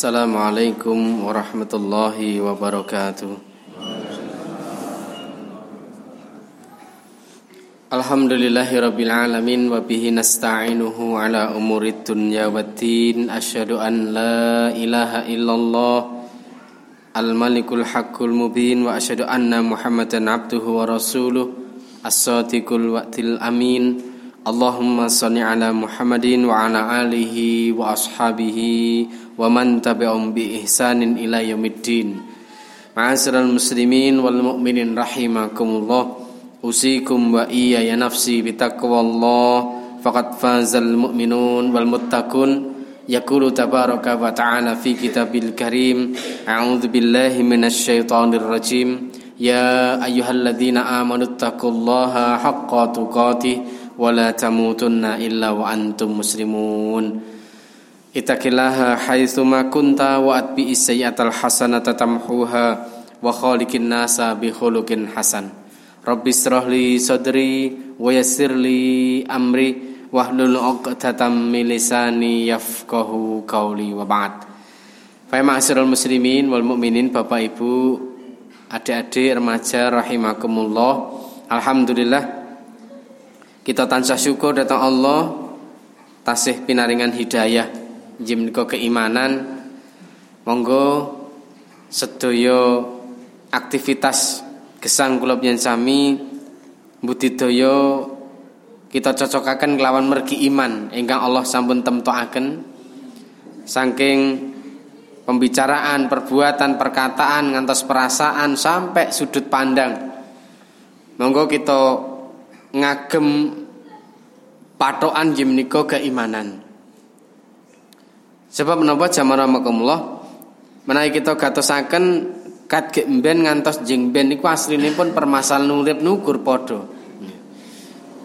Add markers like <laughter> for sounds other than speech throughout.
Assalamualaikum warahmatullahi wabarakatuh. Alhamdulillahi rabbil alamin wa bihi nasta'inuhu ala umurid dunya waddin asyhadu an la ilaha illallah al malikul haqqul mubin wa asyhadu anna muhammadan abduhu wa rasuluh as-sadiqul wa'til amin. Allahumma salli ala Muhammadin wa ala alihi wa ashabihi ومن تبعهم بإحسان إلى يوم الدين. معاشر المسلمين والمؤمنين رحمكم الله أوصيكم وإياي نفسي بتقوى الله فقد فاز المؤمنون والمتقون. يقول تبارك وتعالى في كتاب الكريم أعوذ بالله من الشيطان الرجيم. يا أيها الذين آمنوا اتقوا الله حق تقاته ولا تموتن إلا وأنتم مسلمون. Ittaqillaha haitsu ma kunta wa atbi sayyi'atal hasanata tamhuha wa khaliqin nasa bi khuluqin hasan Rabbi srahli sadri wa yassirli amri wahlul 'uqdatam min lisani yafqahu qawli wa ba'd. Fa ma'asyiral muslimin wal mukminin Bapak Ibu, adik-adik remaja rahimakumullah. Alhamdulillah kita tansah syukur datang Allah tasih pinaringan hidayah jimnika keimanan monggo sedaya aktivitas gesang kula sami budidaya kita cocokaken kelawan mergi iman ingkang Allah sampun temtokaken saking pembicaraan, perbuatan, perkataan ngantos perasaan sampai sudut pandang. Monggo kita ngagem patokan jimniko keimanan. Sebab menapa jaman ramakumullah menawi kita gatosaken kat gemben ngantos jeng ben niku aslinipun permasalahan urip nukur padha.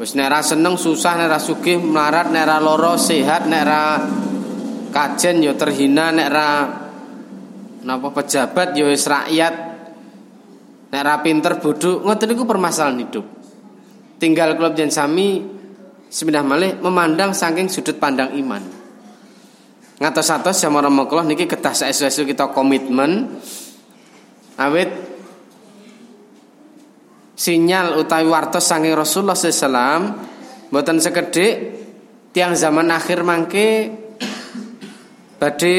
Wis nek ra seneng susah nek ra sugih melarat nek ra lara sehat nek ra kajen ya terhina nek ra napa pejabat ya wis rakyat nek ra pinter bodho ngoten niku permasalahan hidup. Tinggal kula jen sami semindah malih memandang saking sudut pandang iman. Ngatos-atos sama Rasulullah niki kedah saestu kita komitmen. Awit sinyal utawi wartos saking Rasulullah SAW mboten sekedhik tiang zaman akhir mangke badhe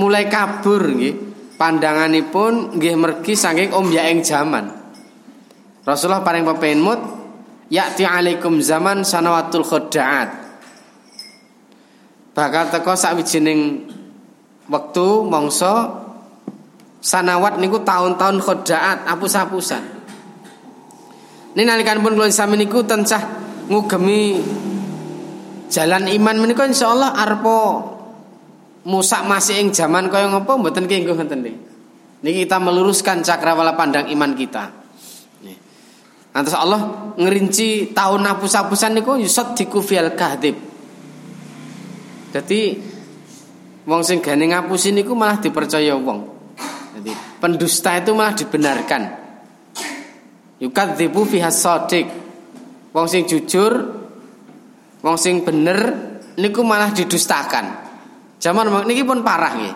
mulai kabur nggih. Pandanganipun nggih mergi saking ombyaking zaman. Rasulullah paring pepenmut ya'ti alaikum zaman sanawatul khoda'at bakal teko sakwijining wektu mangsa sanawat niku tahun-tahun khodaat apus-apusan. Ini nalikan pun kula sami niku tansah ngugemi jalan iman menika insyaallah arpo musak masih ing zaman kaya ngapa mboten kenging ngoten Niki kita meluruskan cakrawala pandang iman kita. Nanti Allah ngerinci tahun apus-apusan niku yusad dikufil kahdib. Jadi wong sing gane ngapusin niku malah dipercaya wong. Jadi pendusta itu malah dibenarkan. Yukadzibu fiha shadiq. Wong sing jujur, wong sing bener niku malah didustakan. Zaman niki pun parah nggih.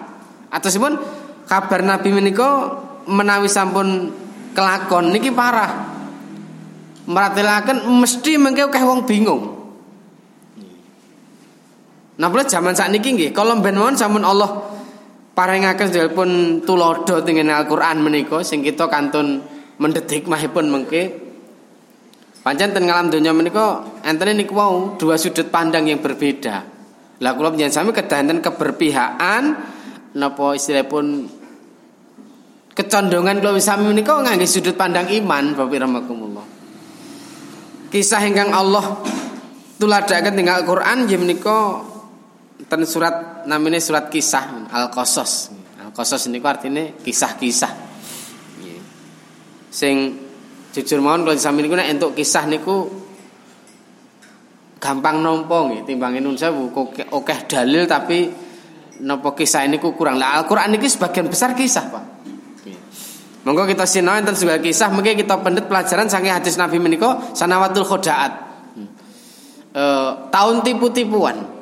Atosipun kabar Nabi menika menawi sampun kelakon niki parah. Meratelaken mesti mengke akeh wong bingung. Nah, zaman saat niki nggih, kalau ben sampun Allah paringaken pun tulodo dengan Al-Qur'an menika sing kita kantun mendhet hikmahipun mengke pancen ten ngalam donya menika enten niku dua sudut pandang yang berbeda. Lah kula panjenengan sami kedah keberpihakan napa istilahipun kecondongan kula sami menika ngangge sudut pandang iman Bapak rahmakumullah. Kisah ingkang Allah tuladaken tinggal Al-Qur'an nggih menika ten surat namanya surat kisah Al-Qasas. Al-Qasas niku artinya kisah-kisah. Sing jujur mawon kalau sami niku nek entuk kisah niku gampang nampa nggih timbang nun oke dalil tapi napa kisah ini kurang. Lah Al-Qur'an niki sebagian besar kisah, Pak. Monggo kita sinau enten sebagai kisah mungkin kita pendet pelajaran saking hadis Nabi menika sanawatul khodaat. E, tahun tipu-tipuan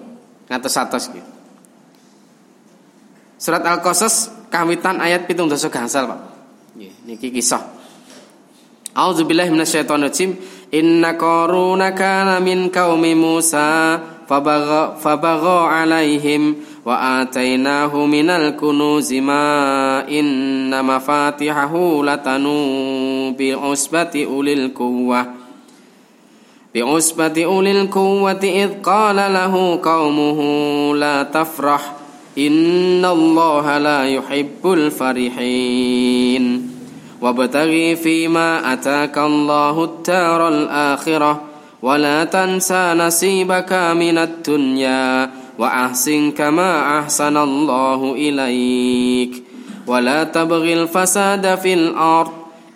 ngatos atos gitu. Surat Al-Qasas kawitan ayat 17 gangsal, Pak. Niki kisah. A'udzubillahi minasyaitonirrajim. Inna qaruna kana min qaumi Musa fabagha fabagha alaihim wa atainahu minal kunuzi ma inna mafatihahu latanu bi usbati ulil quwwah بعصبة أولي القوة إذ قال له قومه لا تفرح إن الله لا يحب الفرحين وابتغي فيما أتاك الله الدار الآخرة ولا تنسى نصيبك من الدنيا وأحسن كما أحسن الله إليك ولا تبغي الفساد في الأرض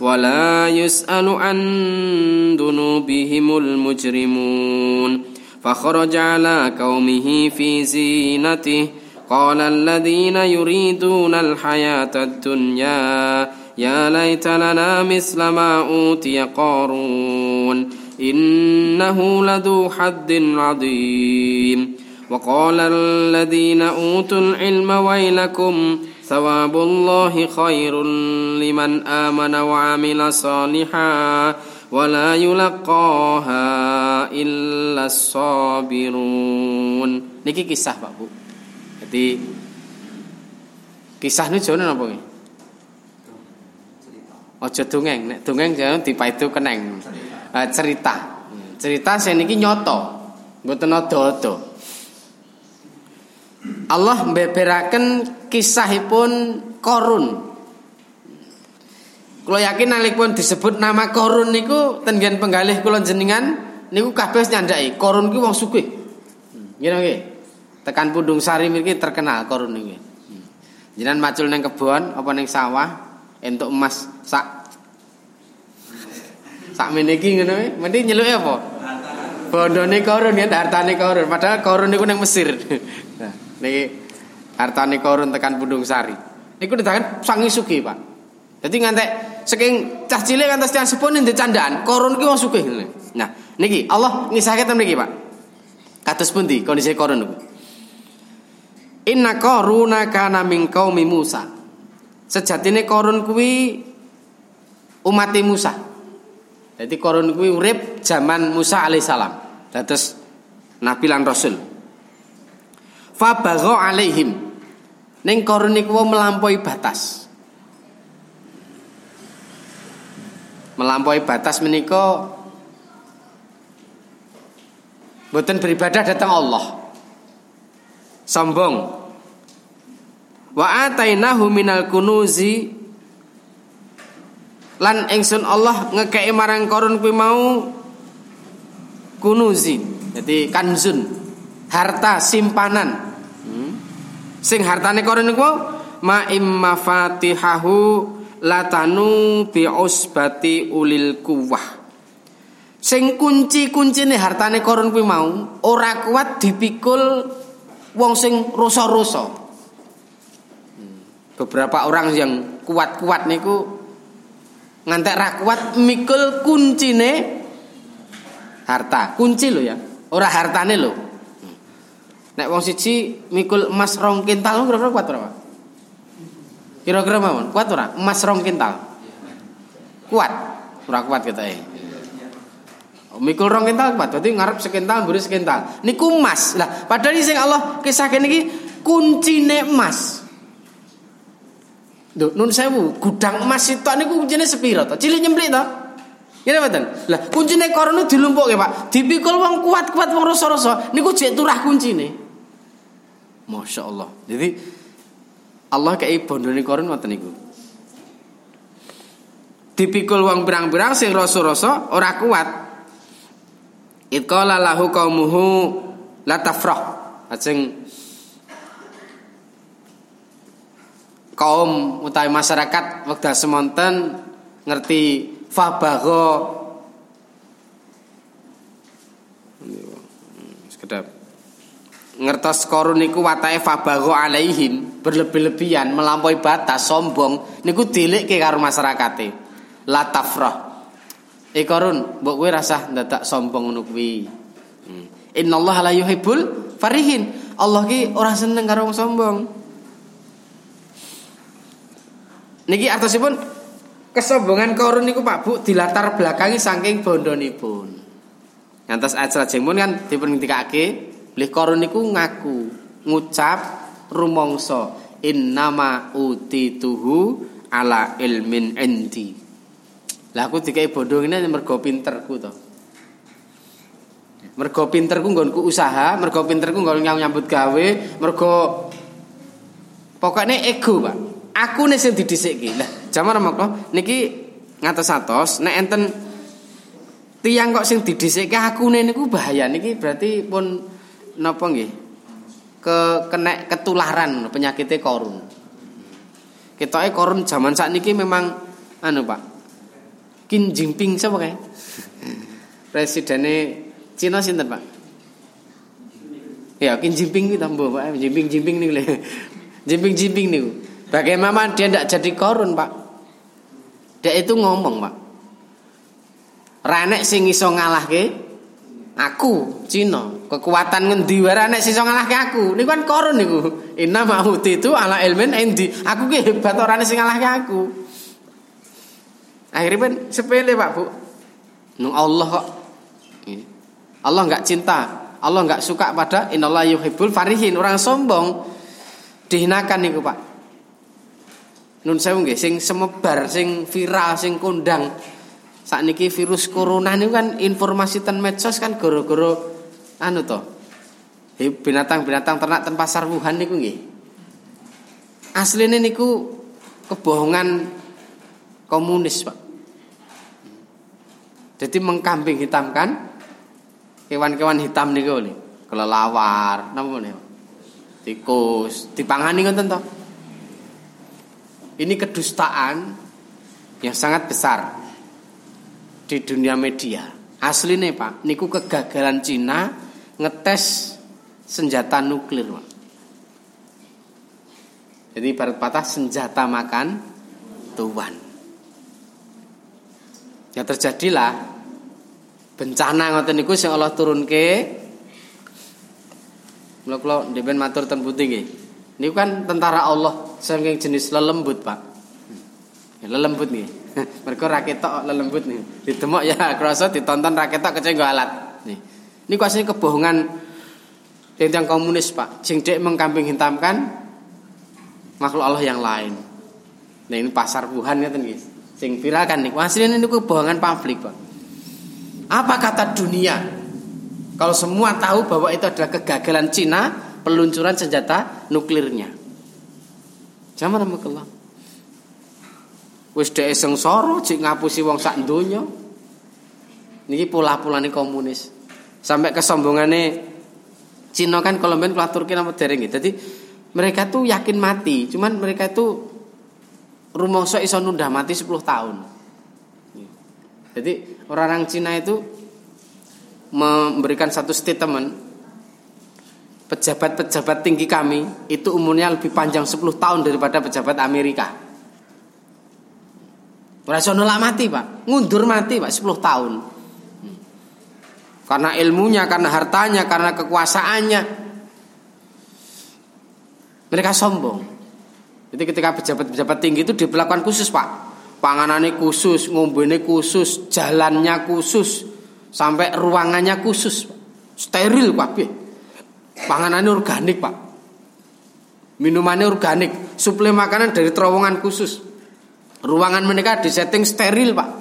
ولا يسأل عن ذنوبهم المجرمون. فخرج على قومه في زينته. قال الذين يريدون الحياة الدنيا يا ليت لنا مثل ما أوتي قارون إنه لذو حد عظيم. وقال الذين أوتوا العلم ويلكم ثواب الله خير لمن آمن وعمل صالحا ولا يلقاها إلا الصابرون niki kisah Pak Bu jadi kisah ini jauh apa nggih Ojo dongeng, nek dongeng jangan dipaitu keneng. Uh, cerita. Cerita saya niki nyoto. Mboten ada-ada. Allah mbeberaken kisahipun Korun. Kula yakin nalikipun disebut nama Korun niku ten penggalih kula jenengan niku kabeh nyandai Korun ki wong sugih. Nggih nggih. Tekan Pundung Sari mriki terkenal Korun niki. Jenengan macul neng kebon apa neng sawah entuk emas sak <laughs> sak meniki ngono mending nyeluke apa? Bondone Korun ya hartane Korun padahal Korun niku neng Mesir. <laughs> Niki hartane korun tekan Pundung Sari. Niku ditangan sangi suki, Pak. Jadi ngantek saking cah cilik ngantos tiyang sepuh ning candaan, korun ki wong sugih. Nah, niki Allah ngisahke ten niki, Pak. Kados pundi kondisi korun niku? Inna koruna kana min qaumi Musa. Sejatine korun kuwi umat Musa. Jadi korun kuwi urip zaman Musa alaihissalam. Dados nabi lan rasul. Fabagha alaihim Neng korun niku melampaui batas. Melampaui batas menika boten beribadah datang Allah. Sombong. Wa atainahu minal kunuzi lan ingsun Allah ngekei marang korun kuwi mau kunuzi. Jadi kanzun, harta simpanan Sing hartane koron niku ma imma fatihahu latanu bi usbati ulil kuwah. Sing kunci-kuncine hartane koron kuwi mau ora kuat dipikul wong sing rasa-rasa. Beberapa orang yang kuat-kuat niku ngantek ra kuat mikul kuncine harta. Kunci lo ya, ora hartane lo. Nek wong siji mikul emas rong kintal kira-kira kuat berapa? Kira-kira mawon, kuat ora? Emas rong kintal. Kuat. Ora kuat kita eh. Mikul rong kintal kuat, berarti ngarep sekintal, mburi sekintal. Niku emas. Lah, padahal sing Allah kisahke niki kuncine emas. Duh, nun sewu, gudang emas itu niku kuncine sepiro to? Cilik nyemplik to? Ngene mboten? Lah kuncine kono dilumpukke, Pak. Dipikul wong kuat-kuat wong rasa-rasa niku jek turah kuncine. Masya Allah. Jadi Allah kayak bondone korun ngoten niku. Dipikul wong berang-berang sing rasa-rasa ora kuat. Itqala lahu qaumuhu la tafrah. Kaum utawi masyarakat wekdal semonten ngerti fabago sekedap ngertos korun niku watake fabago alaihim berlebih-lebihan melampaui batas sombong niku ke karo masyarakate. La tafrah. Eh korun mbok kowe rasah ndadak sombong ngono kuwi. Hmm. innallaha la yuhibbul farihin. Allah ki ora seneng karo wong sombong. Niki artosipun kesombongan korun niku Pak Bu dilatar belakangi saking bondonipun ngantos ajra jemun kan dipun ngendikake Lih korun niku ngaku, ngucap rumangsa innama utituhu ala ilmin indi. Lah aku dikai bodoh ini mergo pinterku to. Mergo pinterku nggonku usaha, mergo pinterku nggon nyambut gawe, mergo pokoknya ego, Pak. Aku nih sing didhisikke. Lah, jaman mongko niki ngatos-atos nek enten tiang kok sing didhisikke aku niku bahaya niki berarti pun napa nggih? Ke kena ketularan penyakitnya korun. Ketoke korun zaman saat niki memang anu Pak. Kim Jinping siapa kae? <laughs> Presidennya Cina sinten Pak? Ya, Kim Jinping itu tambah Pak. Jinping Jinping nih le. <laughs> Jinping Jinping nih. Bagaimana dia tidak jadi korun Pak? Dia itu ngomong Pak. Ranek sing iso ngalahke Aku Cina, kekuatan ngendi wae nek sing ngalahke aku. Niku kan koron niku. Inna ma'uti itu ala ilmin endi. Aku ki hebat ora sing ngalahke aku. Akhirnya kan sepele Pak Bu. Nung Allah kok. Allah enggak cinta. Allah enggak suka pada innallaha yuhibbul farihin, orang sombong. Dihinakan niku Pak. Nun sewu nggih sing semebar, sing viral, sing kondang saat niki virus corona ini kan informasi ten medsos kan goro-goro anu to. Binatang-binatang ternak ten pasar Wuhan niku nggih. Asline niku kebohongan komunis, Pak. Jadi mengkambing hitamkan kewan-kewan hitam niku lho. Kelelawar, napa meneh? Tikus, dipangani ngoten to. Ini kedustaan yang sangat besar di dunia media. Aslinya Pak, niku kegagalan Cina ngetes senjata nuklir. Jadi barat patah senjata makan tuan. Ya terjadilah bencana ngoten niku sing Allah turunke. Mula kula ndhepen matur ten putih nggih. Niku kan tentara Allah saking jenis lelembut, Pak. Ya, lelembut nih. <laughs> Mereka raketok lelembut nih. Ditemok ya <laughs> kerasa ditonton raketok kecenggol alat. Nih. Ini kuasanya kebohongan yang komunis Pak. Sing mengkambing hitamkan makhluk Allah yang lain. Nah ini pasar Wuhan ya nih. Sing viral kan nih. Aslinya ini kebohongan publik Pak. Apa kata dunia? Kalau semua tahu bahwa itu adalah kegagalan Cina peluncuran senjata nuklirnya. Zaman Allah. Wis dhek sengsara cik ngapusi wong sak donya. Niki pola-polane komunis. Sampai kesombongane Cina kan kalau main kula nama dereng Jadi mereka tuh yakin mati, cuman mereka itu rumongso iso nunda mati 10 tahun. Jadi orang-orang Cina itu memberikan satu statement pejabat-pejabat tinggi kami itu umurnya lebih panjang 10 tahun daripada pejabat Amerika. Nolak mati, Pak. Ngundur mati, Pak, 10 tahun. Karena ilmunya, karena hartanya, karena kekuasaannya. Mereka sombong. Jadi ketika pejabat-pejabat tinggi itu diperlakukan khusus, Pak. Panganannya khusus, ngombene khusus, jalannya khusus, sampai ruangannya khusus. Steril, Pak. Panganannya organik, Pak. Minumannya organik, suplai makanan dari terowongan khusus. Ruangan mereka disetting steril, Pak.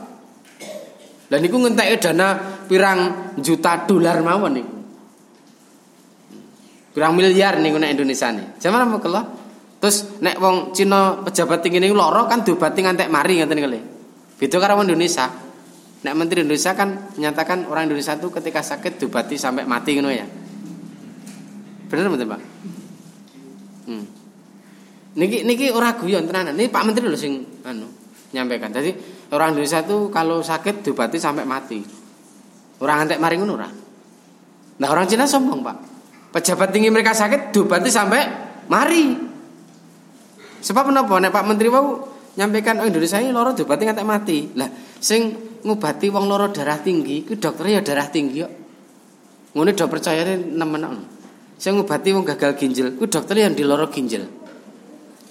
Dan niku ngenteke dana pirang juta dolar mawon niku. Pirang miliar niku nek Indonesia nih. Zaman apa kelak? Terus nek wong Cina pejabat tinggi niku loro kan diobati ngantek mari ngoten kali. Beda karo Indonesia. Nek Menteri Indonesia kan menyatakan orang Indonesia itu ketika sakit diobati sampai mati ngono ya. Bener betul Pak? Hmm. Niki niki ora guyon tenanan. Ini Pak Menteri lho sing anu nyampaikan. Jadi Orang Indonesia itu kalau sakit diobati sampai mati. Orang antek mari ngono. Nah orang Cina sombong, Pak. Pejabat tinggi mereka sakit diobati sampai mari. Sebab menapa nek Pak Menteri wau nyampaikan oh Indonesia ini loro diobati ngantek mati. Lah sing ngobati wong loro darah tinggi ku dokter ya darah tinggi kok. Ngono do percayane nemen. Sing ngobati wong gagal ginjal ku dokter yang di loro ginjal.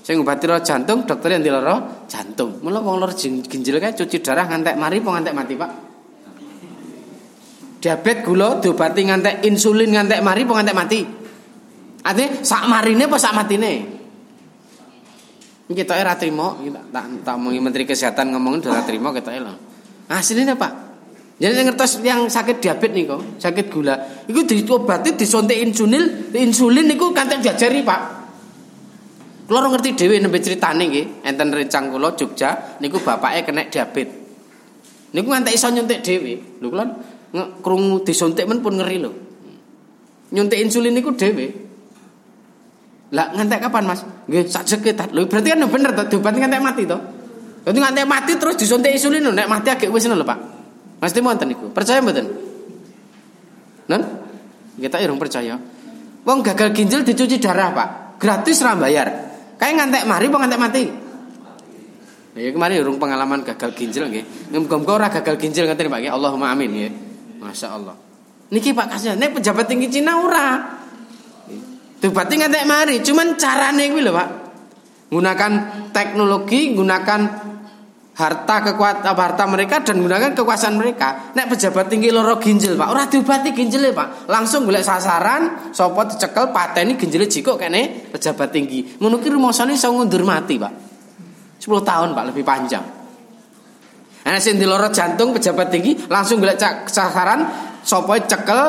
Sing ngobati loro jantung, dokter yang diloro jantung. Mula wong loro ginjal kae cuci darah ngantek mari apa ngantek mati, Pak? Diabetes gula diobati ngantek insulin ngantek mari apa ngantek mati? Artinya sak marine apa sak matine? Kita era terima, kita tak tak menteri kesehatan ngomongin sudah terima kita era. Aslinya Pak. Jadi yang ngertos yang sakit diabetes nih kok, sakit gula, itu diobati disuntik insulin, insulin niku kantek diajari Pak. Kulo ngerti dhewe nembe critane nggih, enten rencang kula Jogja niku bapake kena diabetes. Niku ngantek iso nyuntik dhewe. Lho kula krungu disuntik men pun ngeri lho. Nyuntik insulin niku dhewe. Lah ngantek kapan Mas? Nggih sak sekitar. Lho berarti kan bener to diobat ngantek mati to. Jadi ngantek mati terus disuntik insulin lho nek mati agak wis lho Pak. Mas wonten niku. Percaya mboten? Nen? Kita irung percaya. Wong gagal ginjal dicuci darah, Pak. Gratis ra bayar. Kayak ngantek mari apa ngantek mati? Ya kemarin urung pengalaman gagal ginjal nggih. Muga-muga ora gagal ginjal ngoten Pak nggih. Allahumma amin nggih. Masya Allah. Niki Pak kasih nek pejabat tinggi Cina ora. Dibati ngantek mari, cuman carane kuwi lho Pak. Gunakan teknologi, gunakan harta kekuatan harta mereka dan gunakan kekuasaan mereka. Nek pejabat tinggi loro ginjal, Pak. Ora diobati ginjale, Pak. Langsung golek sasaran, sapa dicekel pateni ginjale jikok kene pejabat tinggi. Ngono ki rumasane iso ngundur mati, Pak. 10 tahun, Pak, lebih panjang. Ana sing loro jantung pejabat tinggi langsung golek sasaran sapa cekel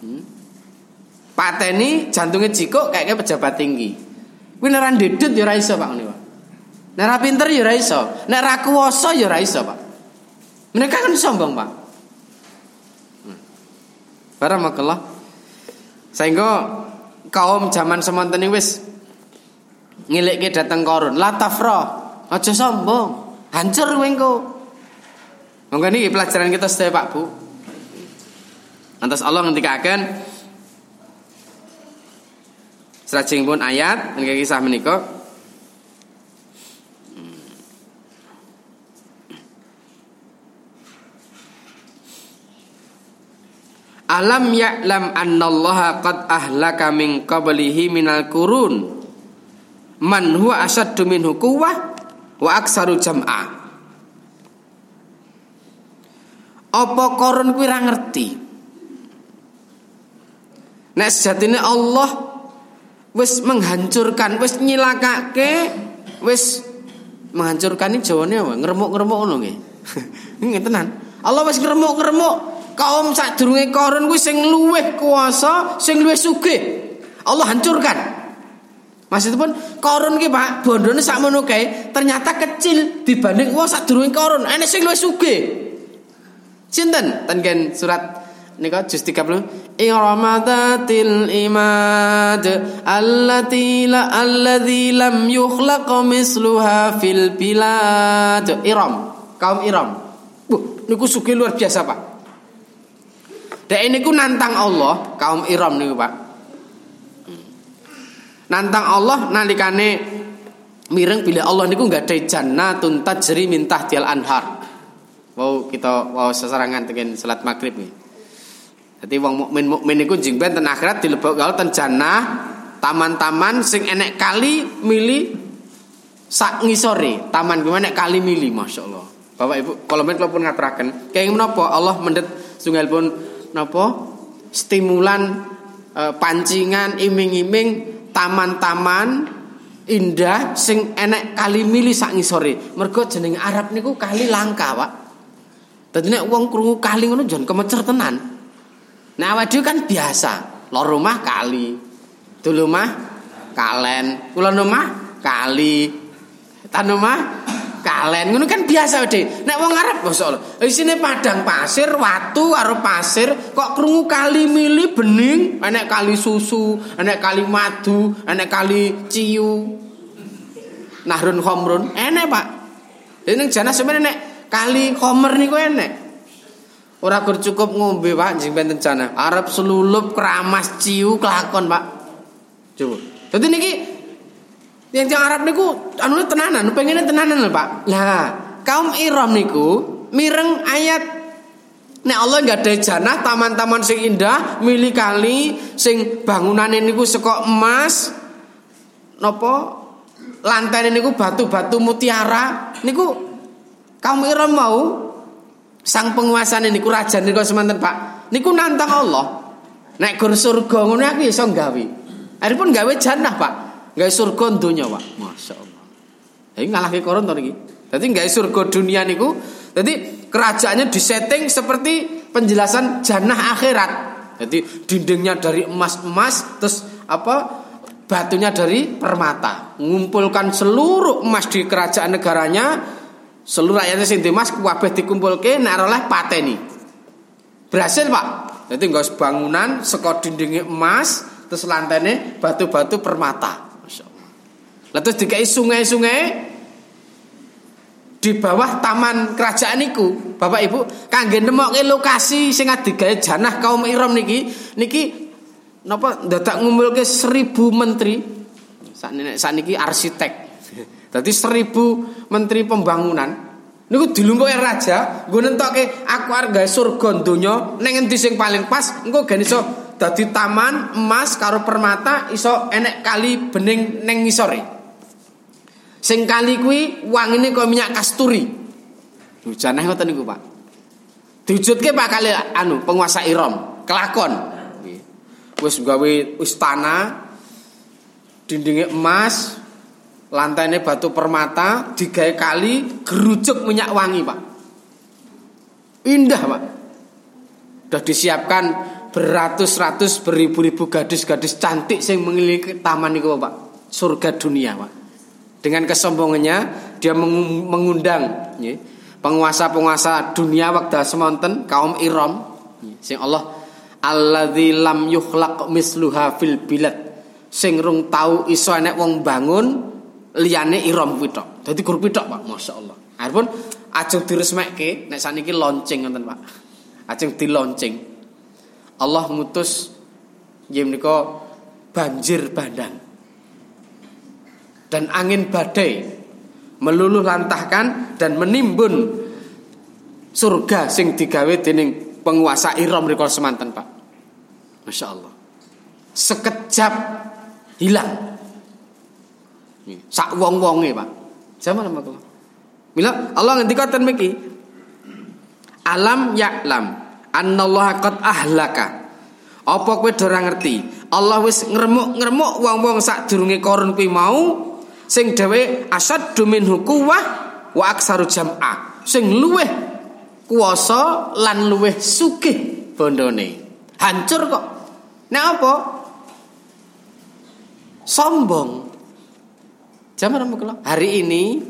hmm, pateni jantungnya jikok kayak pejabat tinggi. Kuwi dedut ya ora Pak ngene, Pak. Nek ra pinter ya ora iso, nek ra kuwasa ya ora iso, Pak. Mereka kan sombong, Pak. Barakallah. Sehingga kaum zaman semonten wis ngilikke dateng korun, la tafra, aja sombong. Hancur kowe engko. Monggo niki pelajaran kita sedaya Pak Bu. Antas Allah ngendikaken pun ayat nggih kisah menika Alam ya'lam annallaha qad ahlaka min qablihi minal kurun man huwa asaddu minhu quwwah wa aksaru jam'a. Apa korun kuwi ra ngerti? Nek sejatine Allah wis menghancurkan, wis nyilakake, wis menghancurkan ini jawane apa? Ngremuk-ngremuk ngono nggih. <laughs> Allah wis ngremuk-ngremuk kaum sadurunge korun kuwi sing luwih kuasa, sing luwih sugih. Allah hancurkan. Maksudipun korun ki Pak, bondone sakmono kae ternyata kecil dibanding wong sadurunge korun. Ana sing luwih sugih. Sinten? Ten surat nika juz 30 Iramadatil imad allati la alladzi lam yukhlaq misluha fil bilad Iram kaum Iram Buh, niku sugih luar biasa Pak Dek ini ku nantang Allah kaum Iram nih Pak. Nantang Allah nalikane mireng bila Allah niku nggak ada jannatun tajri min tahtial anhar. Wow kita wow sesarangan dengan salat maghrib nih. Jadi wong mukmin mukmin niku jeng ten akhirat dilebok gaul ten jannah taman-taman sing enek kali mili sak ngisore taman gimana kali mili masya Allah. Bapak Ibu kalau men pun ngaturaken kayak Allah mendet sungai pun napa stimulan e, pancingan iming-iming taman-taman indah sing enek kali mili sak ngisore. Mergo jeneng Arab niku kali langka, Pak. Dadi nek wong krungu kali ngono jan kemecer tenan. Nah awake kan biasa, lor rumah kali. Dulu mah kalen, kula rumah kali. Tan rumah kalen ngono kan biasa deh. Nek wong Arab masyaallah. Isine padang pasir, watu karo pasir, kok krungu kali mili bening, enek kali susu, enek kali madu, enek kali ciu. Nahrun khomrun, enek Pak. Ini jana sebenarnya nek kali Homer niku enek. Ora gur cukup ngombe Pak jeng benten jana. Arab selulup keramas ciu kelakon Pak. Coba. Dadi niki yang yang Arab niku anu tenanan, pengennya tenanan lho Pak. Lah, kaum Iram niku mireng ayat Nek Allah nggak ada janah taman-taman sing indah, milih kali sing bangunan ini ku sekok emas, nopo lantai ini ku batu-batu mutiara, niku kaum Iram mau sang penguasa ini ku raja niku semanten Pak, niku nantang Allah. Nek gur surga ngono aku iso gawe. pun gawe janah Pak, gawe surga dunia Pak. Masya Allah. Ini ngalahke koron to niki. Dadi gawe surga dunia niku jadi kerajaannya disetting seperti penjelasan jannah akhirat. Jadi dindingnya dari emas-emas, terus apa batunya dari permata. Mengumpulkan seluruh emas di kerajaan negaranya, seluruh rakyatnya sing emas kabeh dikumpulke oleh pateni. Berhasil, Pak. Jadi nggak bangunan sekot dindingnya emas, terus lantainya batu-batu permata. Lalu dikai sungai-sungai di bawah taman kerajaan niku Bapak Ibu kangge nemokke lokasi sing digawe janah kaum Iram niki niki napa dadak ngumpulke seribu menteri. Sakniki arsitek. <laughs> Dadi seribu menteri pembangunan. Niku dilumpuke raja nggo nentokke aku arep surga donya ning sing paling pas engko gen iso dadi taman emas karo permata iso enek kali bening ning ngisore Sing kali kuwi wangine kaya minyak kasturi. Hujanah ngoten niku, Pak. Diwujudke Pak kali anu penguasa Iram, kelakon. Wis gawe istana dindingnya emas, lantainya batu permata, digawe kali, gerujuk minyak wangi, Pak. Indah, Pak. Sudah disiapkan beratus-ratus beribu-ribu gadis-gadis cantik yang mengelilingi taman niku, Pak. Surga dunia, Pak. Dengan kesombongannya dia mengundang penguasa-penguasa dunia waktu semonten kaum Iram sing Allah alladzi lam yukhlaq misluha fil bilad sing rung tau iso enek wong bangun liyane Iram kuwi tok. Dadi gur tok Pak, masyaallah. Arepun ajeng diresmekke nek saniki launching ngoten Pak. Ajeng dilaunching. Allah ngutus nggih menika banjir bandang dan angin badai meluluh lantahkan dan menimbun surga sing digawe dening penguasa Iram rikala semanten Pak. Masya Allah. Sekejap hilang. Sak wong-wonge Pak. Zaman apa? Mila Allah ngendika ten miki. Alam ya'lam annallaha qad ahlaka. Apa kowe ora ngerti? Allah wis ngremuk-ngremuk wong-wong sak durunge korun kuwi mau sing dhewe asaddu minhu quwwah wa aksaru jam'a sing luweh kuwasa lan luweh sugih bondone. Hancur kok. Nek apa? Sombong. Zaman hari ini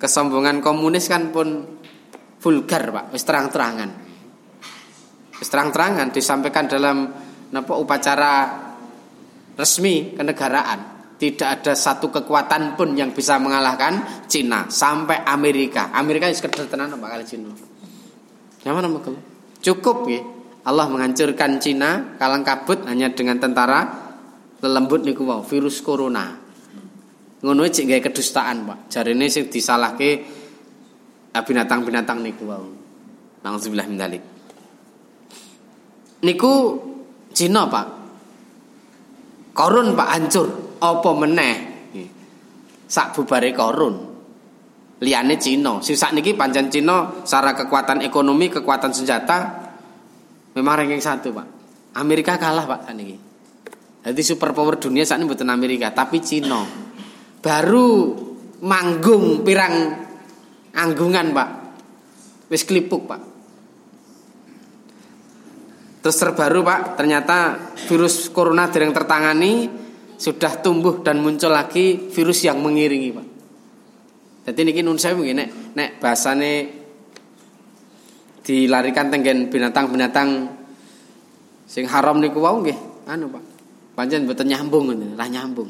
kesombongan komunis kan pun vulgar pak, wis terang-terangan, wis terang-terangan disampaikan dalam napa upacara resmi kenegaraan. Tidak ada satu kekuatan pun yang bisa mengalahkan Cina sampai Amerika. Amerika sekedar tenan apa kali Cina. Nyaman kalau? Cukup ya. Allah menghancurkan Cina kalang kabut hanya dengan tentara lelembut niku wow, virus corona. Ngono cek gawe kedustaan, Pak. Jarine sing disalahke ah, binatang-binatang niku wow. Nauzubillah min dzalik. Niku Cina, Pak. Korun Pak hancur apa meneh? Sak bubare korun. Liyane Cina. Sing sakniki pancen Cina secara kekuatan ekonomi kekuatan senjata memang ranking satu Pak. Amerika kalah Pak sakniki. Jadi superpower dunia saat ini bukan Amerika tapi Cina. Baru manggung pirang anggungan Pak. Wis klipuk Pak. Terus terbaru Pak, ternyata virus corona yang tertangani sudah tumbuh dan muncul lagi virus yang mengiringi pak. Jadi ini nun saya mungkin nek nek bahasane dilarikan tenggen binatang-binatang sing haram niku wau nggih anu Pak. Pancen mboten nyambung ngene, lah nyambung.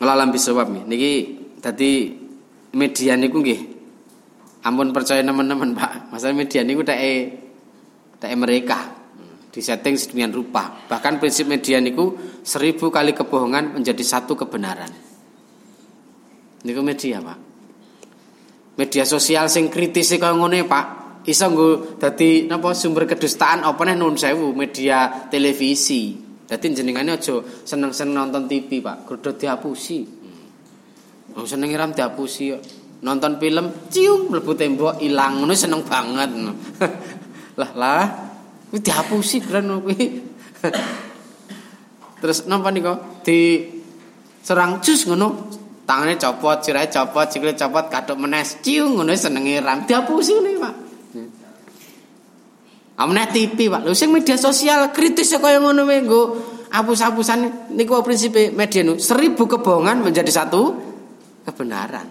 Hmm. alam bisawab niki dadi media niku nggih ampun percaya teman-teman Pak. Masalah media niku teke teke mereka disetting sedemikian rupa. Bahkan prinsip media niku seribu kali kebohongan menjadi satu kebenaran. Niku media Pak. Media sosial sing kritis kaya ngono Pak. Iso nggo dadi napa sumber kedustaan apa nih nun sewu media televisi. Dadi jenengane aja seneng-seneng nonton TV Pak, kudu dihapusi. Hmm. Wong seneng ram dihapusi Nonton film cium mlebu tembok ilang ngono seneng banget. <laughs> lah lah Kuwi dihapusi gran kuwi. Terus napa nika di serang cus ngono. Tangane copot, sirahe copot, sikile copot, kathuk menes, ciung ngono senenge ram dihapusi ngene, Pak. Amne TV, Pak. Lho sing media sosial kritis kaya ngono wae nggo hapus-hapusan niku prinsipe media nu seribu kebohongan menjadi satu kebenaran.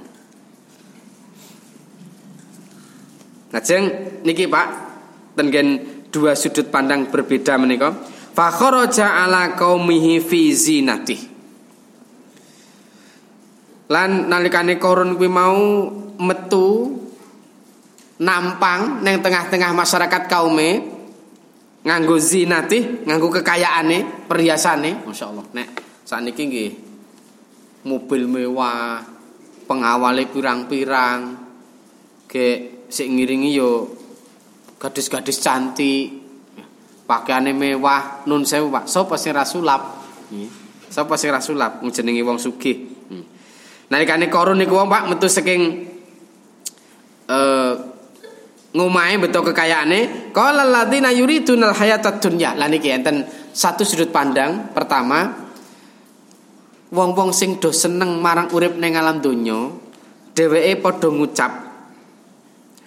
Lajeng niki Pak tengen dua sudut pandang berbeda menika. Fa kharaja ala qaumihi fi zinati lan nalikane korun kuwi mau metu nampang neng tengah-tengah masyarakat kaume nganggo zinati nganggo kekayaane perhiasane. Masyaallah nek sakniki nggih mobil mewah pengawale pirang-pirang ge sik ngiringi yo gadis-gadis cantik. Pakaiane mewah. Nun sewu Pak. Sapa sing rasulap sapa sing rasulap jenenge wong sugih. Hmm. nalikane korun niku wong Pak metu saking eh ngomahe beto kekayaane qala alladziina yuridunal hayatad dunya. Lan iki enten satu sudut pandang. Pertama wong-wong sing do seneng marang urip ning alam donya dheweke padha ngucap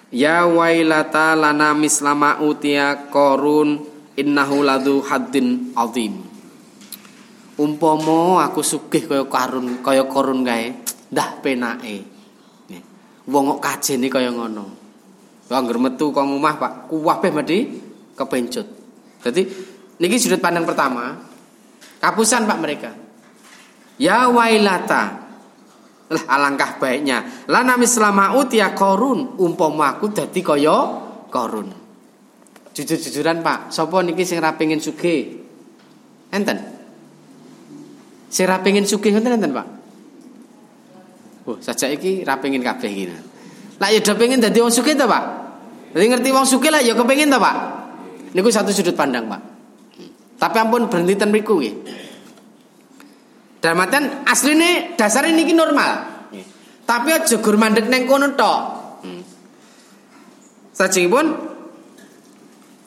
Ya wailata lana mislama utia korun innahu ladu haddin azim. Umpomo aku sugih kaya karun kaya korun kae, ndah penake. Wong kok kajene kaya ngono. Wong metu kok omah Pak, kuwabeh mesti kepencut. Jadi niki sudut pandang pertama. Kapusan Pak mereka. Ya wailata lah alangkah baiknya. Lana mislama utia korun umpama aku dadi kaya korun. Jujur-jujuran Pak, sapa niki sing ra pengin sugih? Enten. Sing ra pengin sugih enten enten Pak? Oh, saja iki ra pengin kabeh iki. Lah ya pengin dadi wong sugih ta Pak? Jadi ngerti wong sugih lah ya kepengin ta Pak? Niku satu sudut pandang Pak. Tapi ampun berhenti ten mriku nggih. Dalam artian asline dasare niki normal. Tapi aja gur mandek neng kono tok. Hmm. Sajengipun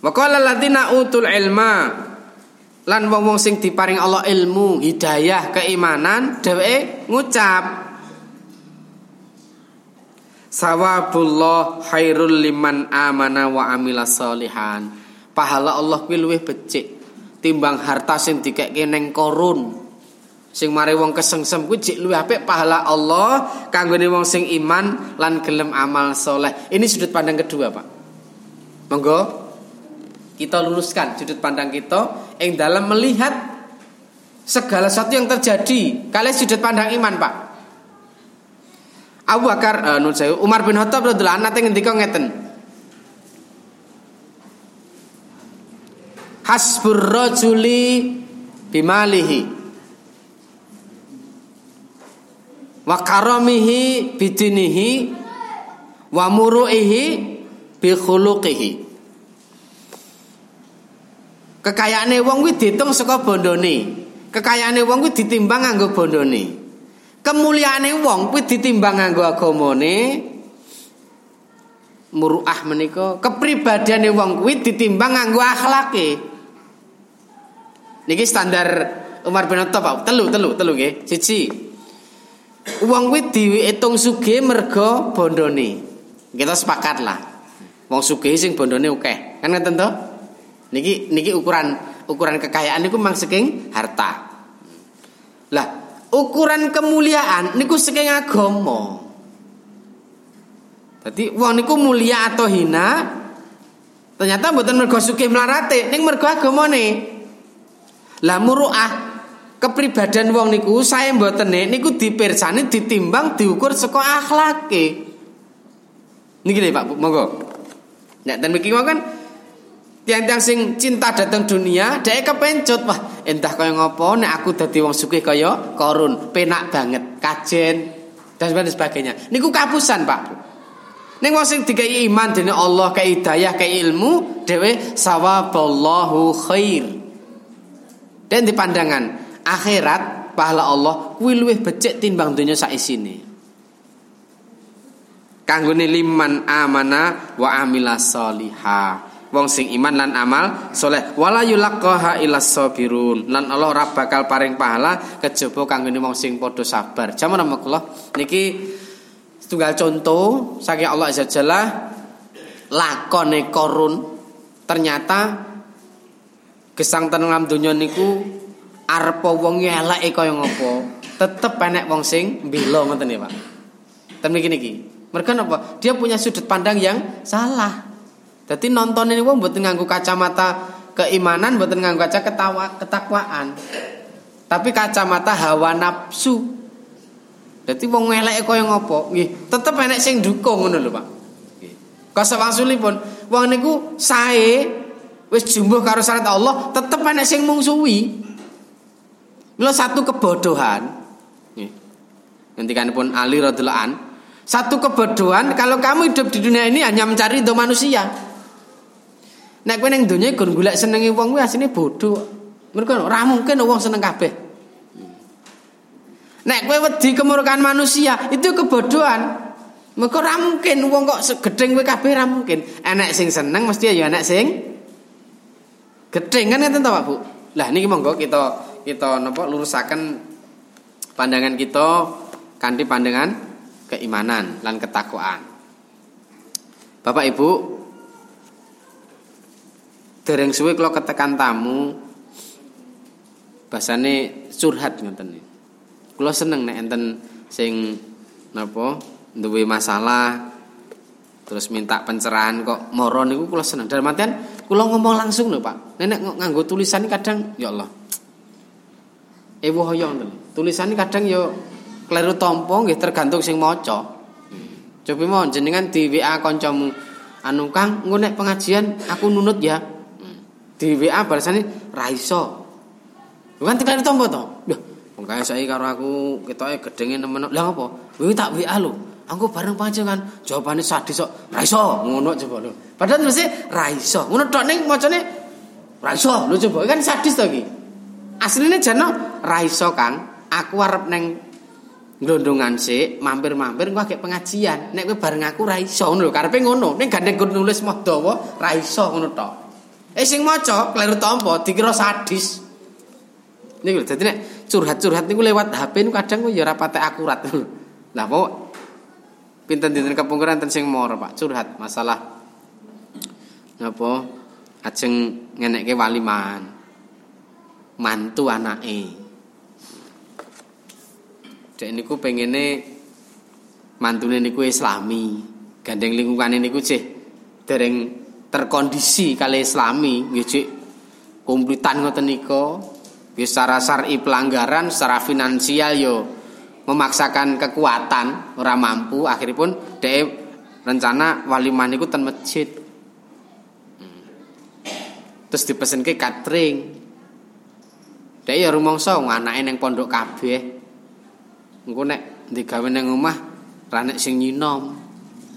Waqala alladziina utul ilma lan wong-wong sing diparing Allah ilmu, hidayah, keimanan, dheweke ngucap Sawabullah khairul liman amana wa amila solihan. Pahala Allah kuwi luwih becik timbang harta sing dikekke neng korun. Sing mari wong kesengsem kuwi jek luwih apik pahala Allah kanggone wong sing iman lan gelem amal soleh. Ini sudut pandang kedua, Pak. Monggo kita luruskan sudut pandang kita yang dalam melihat segala sesuatu yang terjadi. Kalian sudut pandang iman, Pak. Abu Bakar uh, nun saya Umar bin Khattab radhiyallahu anhu nate ngendika ngeten. Hasbur rajuli bimalihi wa karamihi bidinihi wa muru'ihi bi khuluqihi kekayaane wong kuwi diitung saka bondone. Kekayaane wong kuwi ditimbang nganggo bondone. Kemuliaane wong kuwi ditimbang nganggo agamane. Muruah menika kepribadiane wong kuwi ditimbang nganggo akhlake. Niki standar Umar bin Khattab telu telu telu nggih. Siji Uang kuwi diitung sugih mergo bondone. Kita sepakat lah. Wong sugih sing bondone akeh. Kan ngeten to? Niki niki ukuran ukuran kekayaan niku mang saking harta. Lah, ukuran kemuliaan niku saking agama. Dadi wong niku mulia atau hina ternyata mboten mergo sugih mlarate ning mergo agamane. Lah muruah kepribadian wong niku saya mboten niku dipirsani ditimbang diukur saka akhlake. Niki lho Pak, monggo. Nek ten mriki kan tiang-tiang sing cinta datang dunia, dhek kepencut wah entah kaya ngopo nek aku dadi wong sugih kaya korun, penak banget, kajen dan sebagainya. Niku kapusan, Pak. Ning wong sing dikai iman dening Allah, kei hidayah, kei ilmu, dhewe sawaballahu khair. Dan di pandangan akhirat pahala Allah kuwi luwih becik timbang donya sak isine. Kanggone liman amana wa amila soliha. Wong sing iman lan amal soleh wala yulaqaha illa sabirun lan Allah ora bakal paring pahala kejaba kanggone wong sing padha sabar. Jaman kula niki tunggal contoh saking Allah Azza Jalla lakone korun ternyata gesang tenang dunia niku arep wong eleke kaya ngopo, tetep enek wong sing mbela ngoten ya, Pak. Ten niki niki. Mereka apa? Dia punya sudut pandang yang salah. Jadi nonton ini wong mboten nganggo kacamata keimanan, mboten nganggo kaca ketawa ketakwaan. Tapi kacamata hawa nafsu. Jadi wong eleke kaya ngopo? Nggih, tetep enek sing dukung ngono lho, Pak. Nggih. Pun wong niku sae wis jumbuh karo syarat Allah, tetep enek sing mungsuhi. Lo satu kebodohan. Nantikan pun Ali radhiallahu Satu kebodohan kalau kamu hidup di dunia ini hanya mencari untuk manusia. Nek kowe ning donya gon golek senenge wong kuwi asline bodoh. Mergo ora mungkin wong seneng kabeh. Nek kowe wedi kemurkaan manusia, itu kebodohan. Mergo ora mungkin wong kok gedeng kowe kabeh ora mungkin. Enek sing seneng mesti ya enek sing gedeng kan ngeten Pak Bu. Lah niki monggo kita kita napa lurusaken pandangan kita kanthi pandangan keimanan lan ketakwaan. Bapak Ibu dereng suwe kula ketekan tamu basane curhat ngoten Kula seneng nek enten sing napa duwe masalah terus minta pencerahan kok moro niku kula seneng. Dalam artian kula ngomong langsung lho Pak. Nenek nganggo tulisan kadang ya Allah ewo hoyo Tulisannya kadang yo kleru tompo nggih tergantung sing maca. Coba mau jenengan di WA kancamu anu Kang ngonek pengajian aku nunut ya. Di WA balasane ra iso. Bukan kleru tompo to. Lho, wong kaya saiki karo aku ketoke gedenge nemen. Lah apa? Kuwi tak WA lho. Aku bareng panjenengan jawabane sadis kok ra iso ngono coba lho. Padahal mesti ra iso. Ngono tok ning macane ra iso lho coba kan sadis to iki. Asline jano ra iso Kang. Aku arep neng glondongan sik, mampir-mampir engko akeh pengajian. Nek kowe bareng aku ra iso ngono lho, karepe ngono. Nek gandeng nulis mah dawa ra iso ngono tok. Eh sing maca kleru tampa dikira sadis. Niku lho dadi nek curhat-curhat niku lewat HP niku kadang ya ora patek akurat. <laughs> Lah kok pinten dinten kepungkuran ten sing moro Pak curhat masalah napa ajeng ngenekke waliman mantu anake. Dek niku pengene mantune niku islami. Gandeng lingkungane niku cih dereng terkondisi kali islami nggih cik kumplitan ngoten nika. Nggih secara syar'i pelanggaran, secara finansial yo memaksakan kekuatan ora mampu akhiripun dek rencana walimah niku ten masjid. Hmm. Terus dipesenke catering. Dek ya rumangsa anake ning pondok kabeh. Engko nek digawe ning omah ra nek sing nyinom.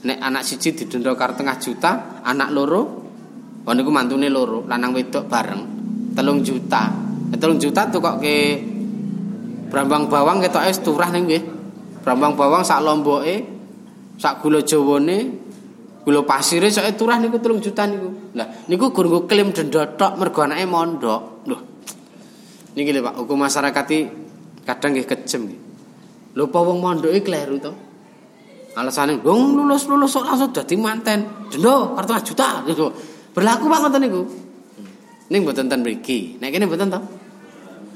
Nek anak siji didenda karo tengah juta, anak loro oh niku mantune loro, lanang wedok bareng. Telung juta. Eh, telung juta tuh kok ke Brambang bawang ketoke turah ning nggih. Brambang bawang sak lomboke, sak gula jawane, gula pasire sak turah niku telung juta niku. Lah niku gur klaim denda tok mergo anake mondok. Loh, Niki lho Pak, hukum masyarakat kadang nggih kejem apa wong mondoke kleru to? Alasane wong lulus-lulus kok langsung dadi manten. Denda 400 juta gitu. Berlaku Pak ngoten niku. Ning mboten ten mriki. Nek kene mboten to.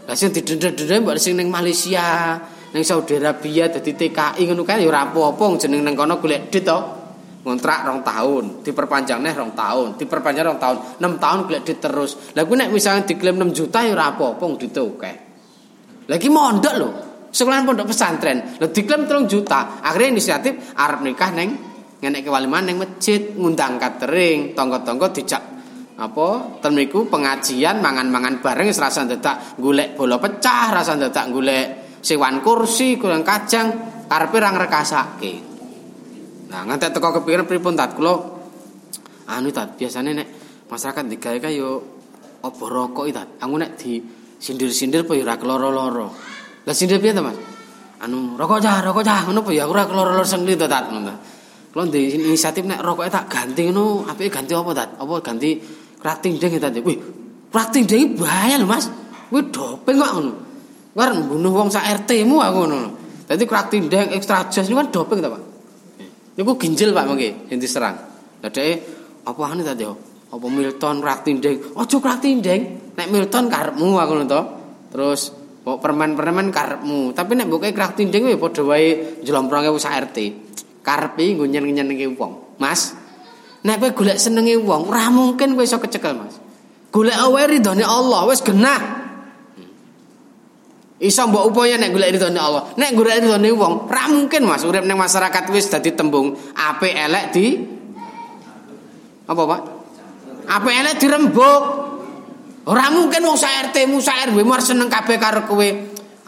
Lah sing didenda-denda mbok sing ning Malaysia, ning Saudi Arabia dadi TKI ngono kae ya ora apa-apa jeneng nang kono golek dit to ngontrak rong tahun, diperpanjang nih rong tahun, diperpanjang rong tahun, enam tahun gelek terus. Lah nek misalnya diklaim 6 juta ya ora apa-apa gitu oke. Lagi mondok lho. Sekolahan pondok pesantren. Lho diklaim 3 juta. Akhirnya inisiatif arep nikah neng ngenek kewaliman neng masjid, ngundang catering, tonggo-tonggo dijak apa temniku pengajian mangan-mangan bareng serasa dadak golek bola pecah, rasa dadak golek sewan kursi, kurang kacang, karepe ra ngrekasake. Nah, ngantek teko kepikiran pripun tat? Kula anu tat biasane nek masyarakat digawe kaya apa rokok itu aku nek di sindir-sindir ya ora keloro-loro? Lah sindir piye to Mas? Anu rokok cah rokok cah ngono apa ya ora keloro-loro sengli to tat ngono kalau di inisiatif nek rokok tak ganti ngono apike ganti apa tat? Apa ganti krating deng tat? Wih krating deng bahaya lho Mas. Wih doping kok ngono. War bunuh wong sak RT mu aku ngono dadi krating deng ekstra niku kan doping to Pak niku ginjel Pak mengke yang diserang lah apa anu tadi yo apa Milton Kraktindeng aja Kraktindeng nek Milton karepmu aku ngono terus kok permen-permen karepmu. Tapi nek mbok Kraktindeng ya padha wae jlomprongke sak RT karepe nggo nyen-nyenenge wong. Mas nek kowe golek senenge wong ora mungkin kowe iso kecekel Mas. Golek awe ridone Allah wis genah Iso mbok upaya nek golek ridone Allah. Nek golek ridone wong, ora mungkin Mas urip ning masyarakat wis dadi tembung apik elek di apa Pak? Apa elek dirembuk. Ora mungkin wong sak RT mu sak RW mu seneng kabeh karo kowe.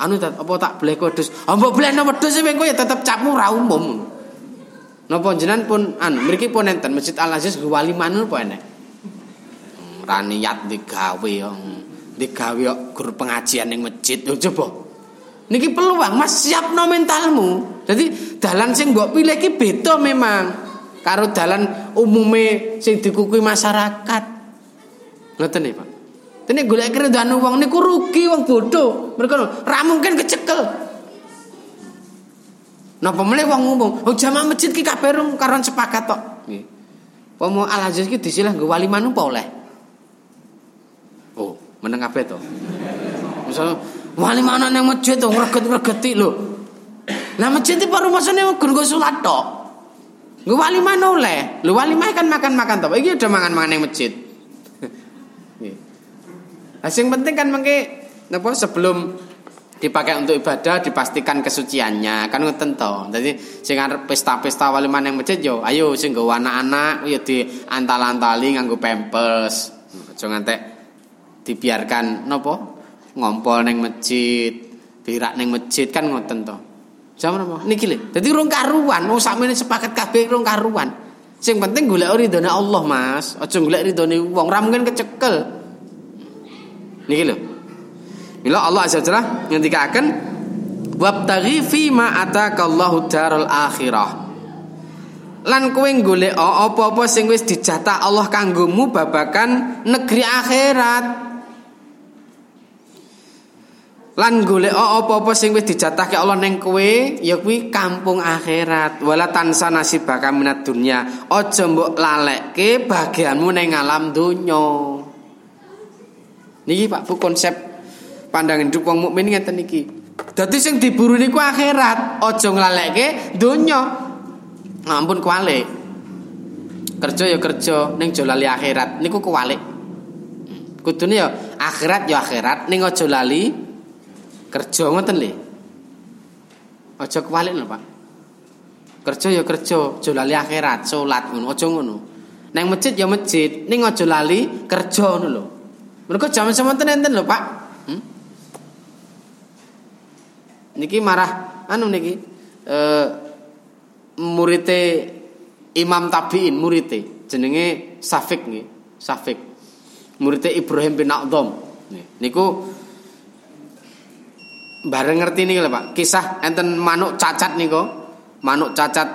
Anu tat apa tak bleh wedhus. Ah mbok blehno wedhus sing kowe tetep capmu ra umum. Napa jenengan pun anu mriki pun enten Masjid Al Aziz wali manul apa enek? Hmm, ra niat digawe yo. Digawe yo guru pengajian ning masjid. Yo coba. Niki peluang Mas siapno mentalmu. Jadi dalan sing mbok pilih iki beda memang karo dalan umume sing dikukui masyarakat. Ngoten nggih, Pak. Dene golek keridhaan wong niku rugi wong bodoh. Mereka ra mungkin kecekel. Napa meneh wong umum? Oh jamaah masjid ki kabeh karon sepakat tok. Nggih. Pomo Al Aziz ki disilah nggo wali manu apa oleh? Meneng kabeh to. Misal wali mana nang masjid to ngreget-ngregeti lho. Lah masjid iki baru masane nggo salat tok. Lu wali mana oleh? Lu wali kan makan-makan toh. Iki udah mangan-mangan yang masjid. <laughs> Nah, yang penting kan mengke napa sebelum dipakai untuk ibadah dipastikan kesuciannya kan ngoten to. Dadi sing arep pesta-pesta wali yang masjid yo ayo sing nggo anak-anak yo di antal-antali nganggo pampers. Aja ngantek dibiarkan napa ngompol neng masjid, birak neng masjid kan ngoten to. Zaman apa? Niki lho. Dadi rong karuan, wong sakmene sepakat kabeh rong karuan. Sing penting golek ridhone Allah, Mas. Aja golek ridhone wong, ora mungkin kecekel. Niki lho. Mila Allah Azza wajalla ngendikaken wabtaghi fi ma atakallahu darul akhirah. Lan kowe golek apa-apa sing wis dijatah Allah kanggomu babakan negeri akhirat. Lan golek apa-apa sing wis dijatahke Allah ning kowe ya kuwi kampung akhirat. Wala tansa nasibaka minat dunya. Aja mbok lalekke bagianmu ning alam donya. Niki Pak Bu konsep pandangan hidup wong mukmin ngeten niki dadi sing diburu niku akhirat. Aja nglalekke donya. Ampun kualik. Kerja ya kerja ning aja lali akhirat. Niku kualik. Kudune ya akhirat ya akhirat. Ning aja lali Kerja ngoten lho. Aja kewalik lho, Pak. Kerja ya kerja, aja lali akhirat, salat ngono, aja ngono. Nang masjid ya masjid, ning aja lali kerja ngono lho. Mergo jaman semonten enten lho, Pak. Hmm? Niki marah anu niki eh murite Imam Tabi'in murite jenenge Safik nggih, Safik. Murite Ibrahim bin A'dham. Niku Bareng ngerti nih Pak. Kisah enten manuk cacat kok Manuk cacat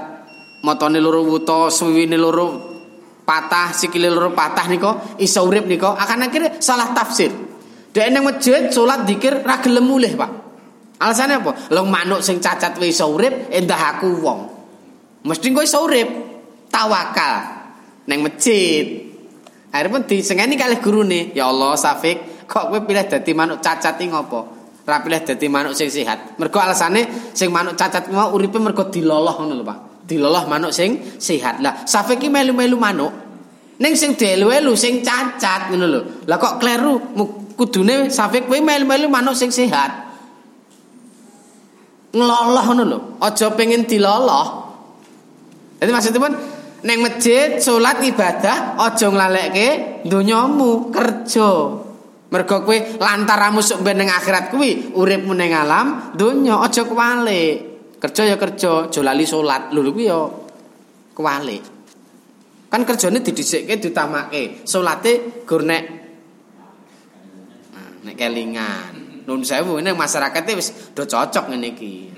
motone loro wuto, suwiwine loro patah, sikile loro patah kok iso urip kok Akan akhirnya salah tafsir. Dek nang masjid salat dikir ra gelem mulih, Pak. Alasannya apa? Long manuk sing cacat wis iso urip, endah aku wong. Mesti kowe iso urip. Tawakal nang masjid. Akhirnya pun disengeni kalih gurune, ya Allah Safik, kok kowe pilih dadi manuk cacat iki ngopo? Rapileh dadi manuk sing sehat. Mergo alasane sing manuk cacat mau uripe mergo diloloh ngono lho, Pak. Diloloh manuk sing sehat. Lah, Safik iki melu-melu manuk. Ning sing dielu-elu sing cacat ngono lho. Lah kok kleru kudune Safik kowe melu-melu manuk sing sehat. ngeloloh ngono lho. Aja pengen diloloh. Jadi maksudnya pun neng masjid salat ibadah aja nglalekke donyamu kerja. Mergo kowe lantaramu sok ben ning akhirat kuwi uripmu ning alam donya aja kuwalik. Kerja ya kerja, aja lali salat. Lho kuwi ya kuwalik. Kan kerjane didhisikke diutamake. Salate gur nek nek kelingan. Nun sewu ini masyarakat wis do cocok ngene iki.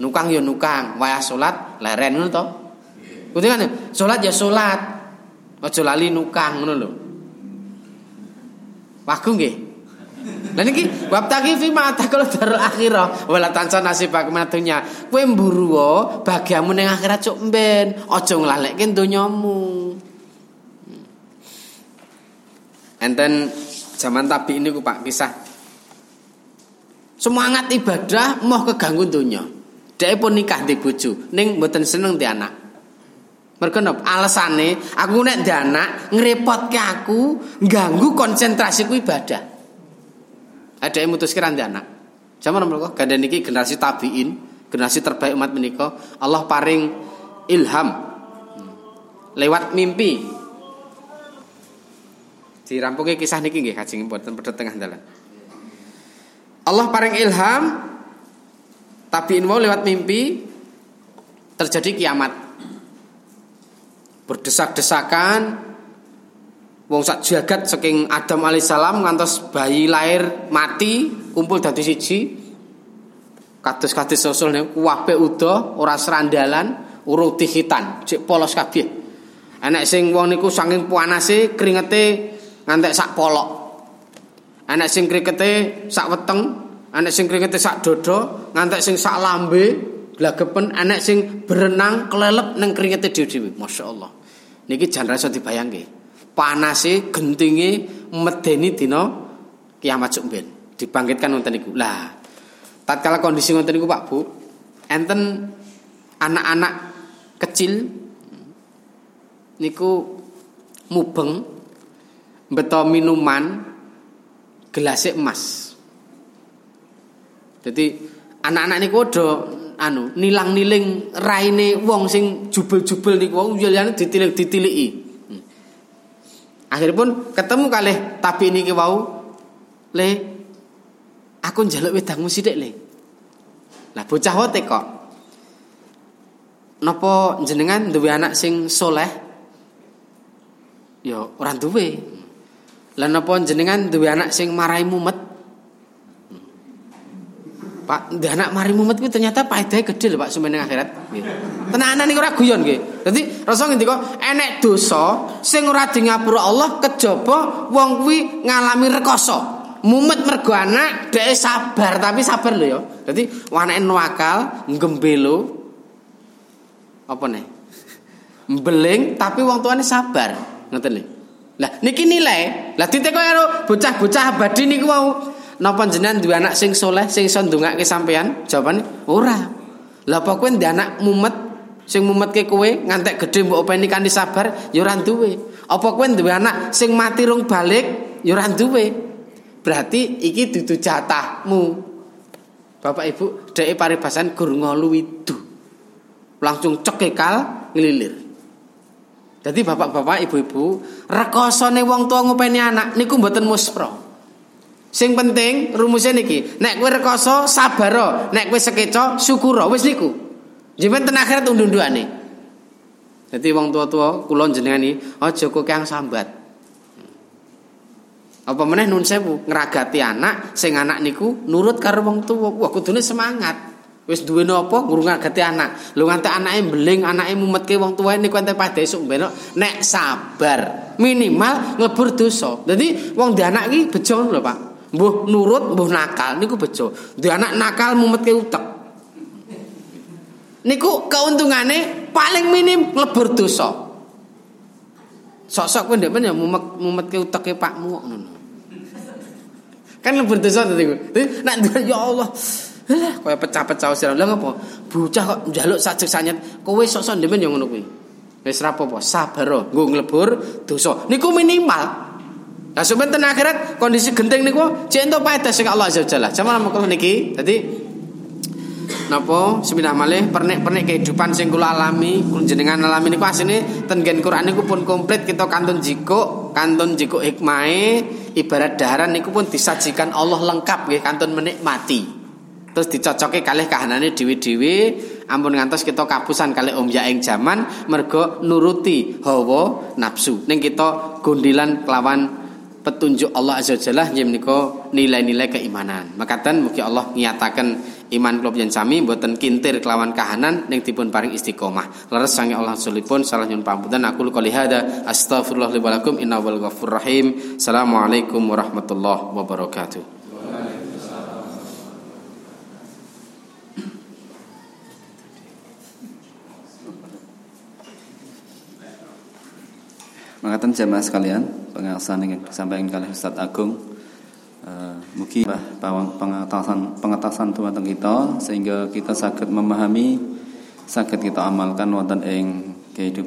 Nukang ya nukang, wayah salat leren ngono to. Kan salat ya salat. Aja lali nukang ngono lho. Wagu nggih. Lah niki wabtaqi fi ma kalau darul akhirah wala tansa nasibak matunya. Kowe mburu bagiamu ning akhirat cuk mben, aja nglalekke donyamu. Hmm. Enten zaman tabi ini ku Pak kisah semangat ibadah mau keganggu donya. Dia pun nikah di bojo, ning mboten seneng di anak. Mergo napa? Alasane aku nek di anak ngrepotke aku, ganggu konsentrasiku ibadah. Ada yang mutus anak. Zaman mereka ganda niki generasi tabiin, generasi terbaik umat menika, Allah paring ilham lewat mimpi. Dirampungi kisah niki nggih kajeng mboten pedhot tengah dalan. Allah paring ilham tabiin mau lewat mimpi terjadi kiamat berdesak-desakan. Wong sak jagat saking Adam alaihissalam ngantos bayi lahir mati kumpul dadi siji. Kados-kados sosul niku kabeh udo ora serandalan uruti hitan cek polos kabeh. Anak sing wong niku saking panase keringete ngantek sak polok. Anak sing keringete sak weteng anak sing keringete sak dodo ngantek sing sak lambe glagepen anak sing berenang kelelep neng keringete dhewe-dhewe. Masyaallah. Niki jan rasa dibayangke. Panase gentinge medeni dina kiamat sok ben dibangkitkan wonten niku. Lah tatkala kondisi wonten niku Pak Bu enten anak-anak kecil niku mubeng beto minuman gelas emas. Jadi anak-anak niku do anu nilang-niling raine wong sing jubel-jubel niku wong liyane ditilik-ditiliki. Hmm. Akhiripun ketemu kalih tapi niki wau le aku njaluk wedangmu sithik le. Lah bocah wote kok. Napa jenengan duwe anak sing soleh? Ya ora duwe. Lah napa jenengan duwe anak sing marai mumet? Pak, anak mari mumet kuwi ternyata paedahe gede lho Pak sumeneng akhirat. Nggih. Tenanan niku ora guyon nggih. Dadi rasa ngendika enek dosa sing ora di ngapura Allah kejaba wong kuwi ngalami rekoso. Mumet mergo anak dhek sabar tapi sabar lho ya. Dadi anake nuakal, gembelo apa nih? Mbeling tapi wong tuane sabar. Ngoten lho. Lah niki nilai. Lah diteko karo bocah-bocah abadi niku wau Napa jenengan duwe anak sing soleh sing iso ndongake sampean? Jawabane ora. Lah apa kowe ndek anak mumet sing mumetke kowe ngantek gedhe mbok openi kanthi sabar ya ora duwe. Apa kowe duwe anak sing mati rung balik ya ora duwe. Berarti iki dudu jatahmu. Bapak Ibu dhek paribasan gur ngolu widu. Langsung cekekal ngelilir. Jadi bapak-bapak, ibu-ibu, rekosone wong tua ngopeni anak niku mboten muspro. Sing penting rumusnya niki, nek kowe rekoso sabar, nek kowe sekeco syukur, wis niku. Jimen ten akhirat undu-unduane. Dadi wong tua-tua kula jenengan iki aja kok kang sambat. Apa meneh nun sewu ngragati anak sing anak niku nurut karo wong tua. Wah kudune semangat. Wis duwe napa ngrungakati anak. Lho nganti anake mbeling, anake mumetke wong tuwa niku ente padha esuk benok nek sabar. Minimal nglebur dosa. Dadi wong di anak iki bejo lho Pak. Mbuh nurut, mbuh nakal niku bejo. Di anak nakal mumetke utek. Niku keuntungane paling minim lebur dosa. Sok-sok kowe ndek ya mumet mumetke uteke pakmu ngono. Kan lebur dosa tadi. Nek ya Allah, lah kaya pecah-pecah sira. Lah ngopo? Bocah kok njaluk sajek sanyet. Kowe sok-sok ndek ya ngono kuwi. Wis ra apa-apa, sabar nggo nglebur dosa. Niku minimal. Nah ten akhirat kondisi genting niku cek entuk paedah sing Allah Azza wajalla. Jaman mengko niki dadi napa? Seminah malih pernik-pernik kehidupan sing kula alami jenengan alami niku asline ten Quran niku pun komplit kita kantun jikuk kantun jikuk hikmahe ibarat daharan niku pun disajikan Allah lengkap nggih kantun menikmati. Terus dicocoke kalih kahanane dhewe-dhewe ampun ngantos kita kapusan kali om ing jaman mergo nuruti hawa nafsu. Ning kita gondilan kelawan petunjuk Allah Azza Jalla menika nilai-nilai keimanan. Makaten mugi Allah nyatakan iman kula yang sami mboten kintir kelawan kahanan ning dipun paring istiqomah. Leres sange Allah sulipun salah nyun pamunten aku qouli hada astagfirullah li walakum innahu ghafurur rahim. Assalamualaikum warahmatullahi wabarakatuh. Mengatakan jamaah sekalian, pengawasan yang disampaikan oleh Ustadz Agung. Uh, Mugi pengetahuan pengetahuan tuan kita sehingga kita sakit memahami sakit kita amalkan wonten ing kehidupan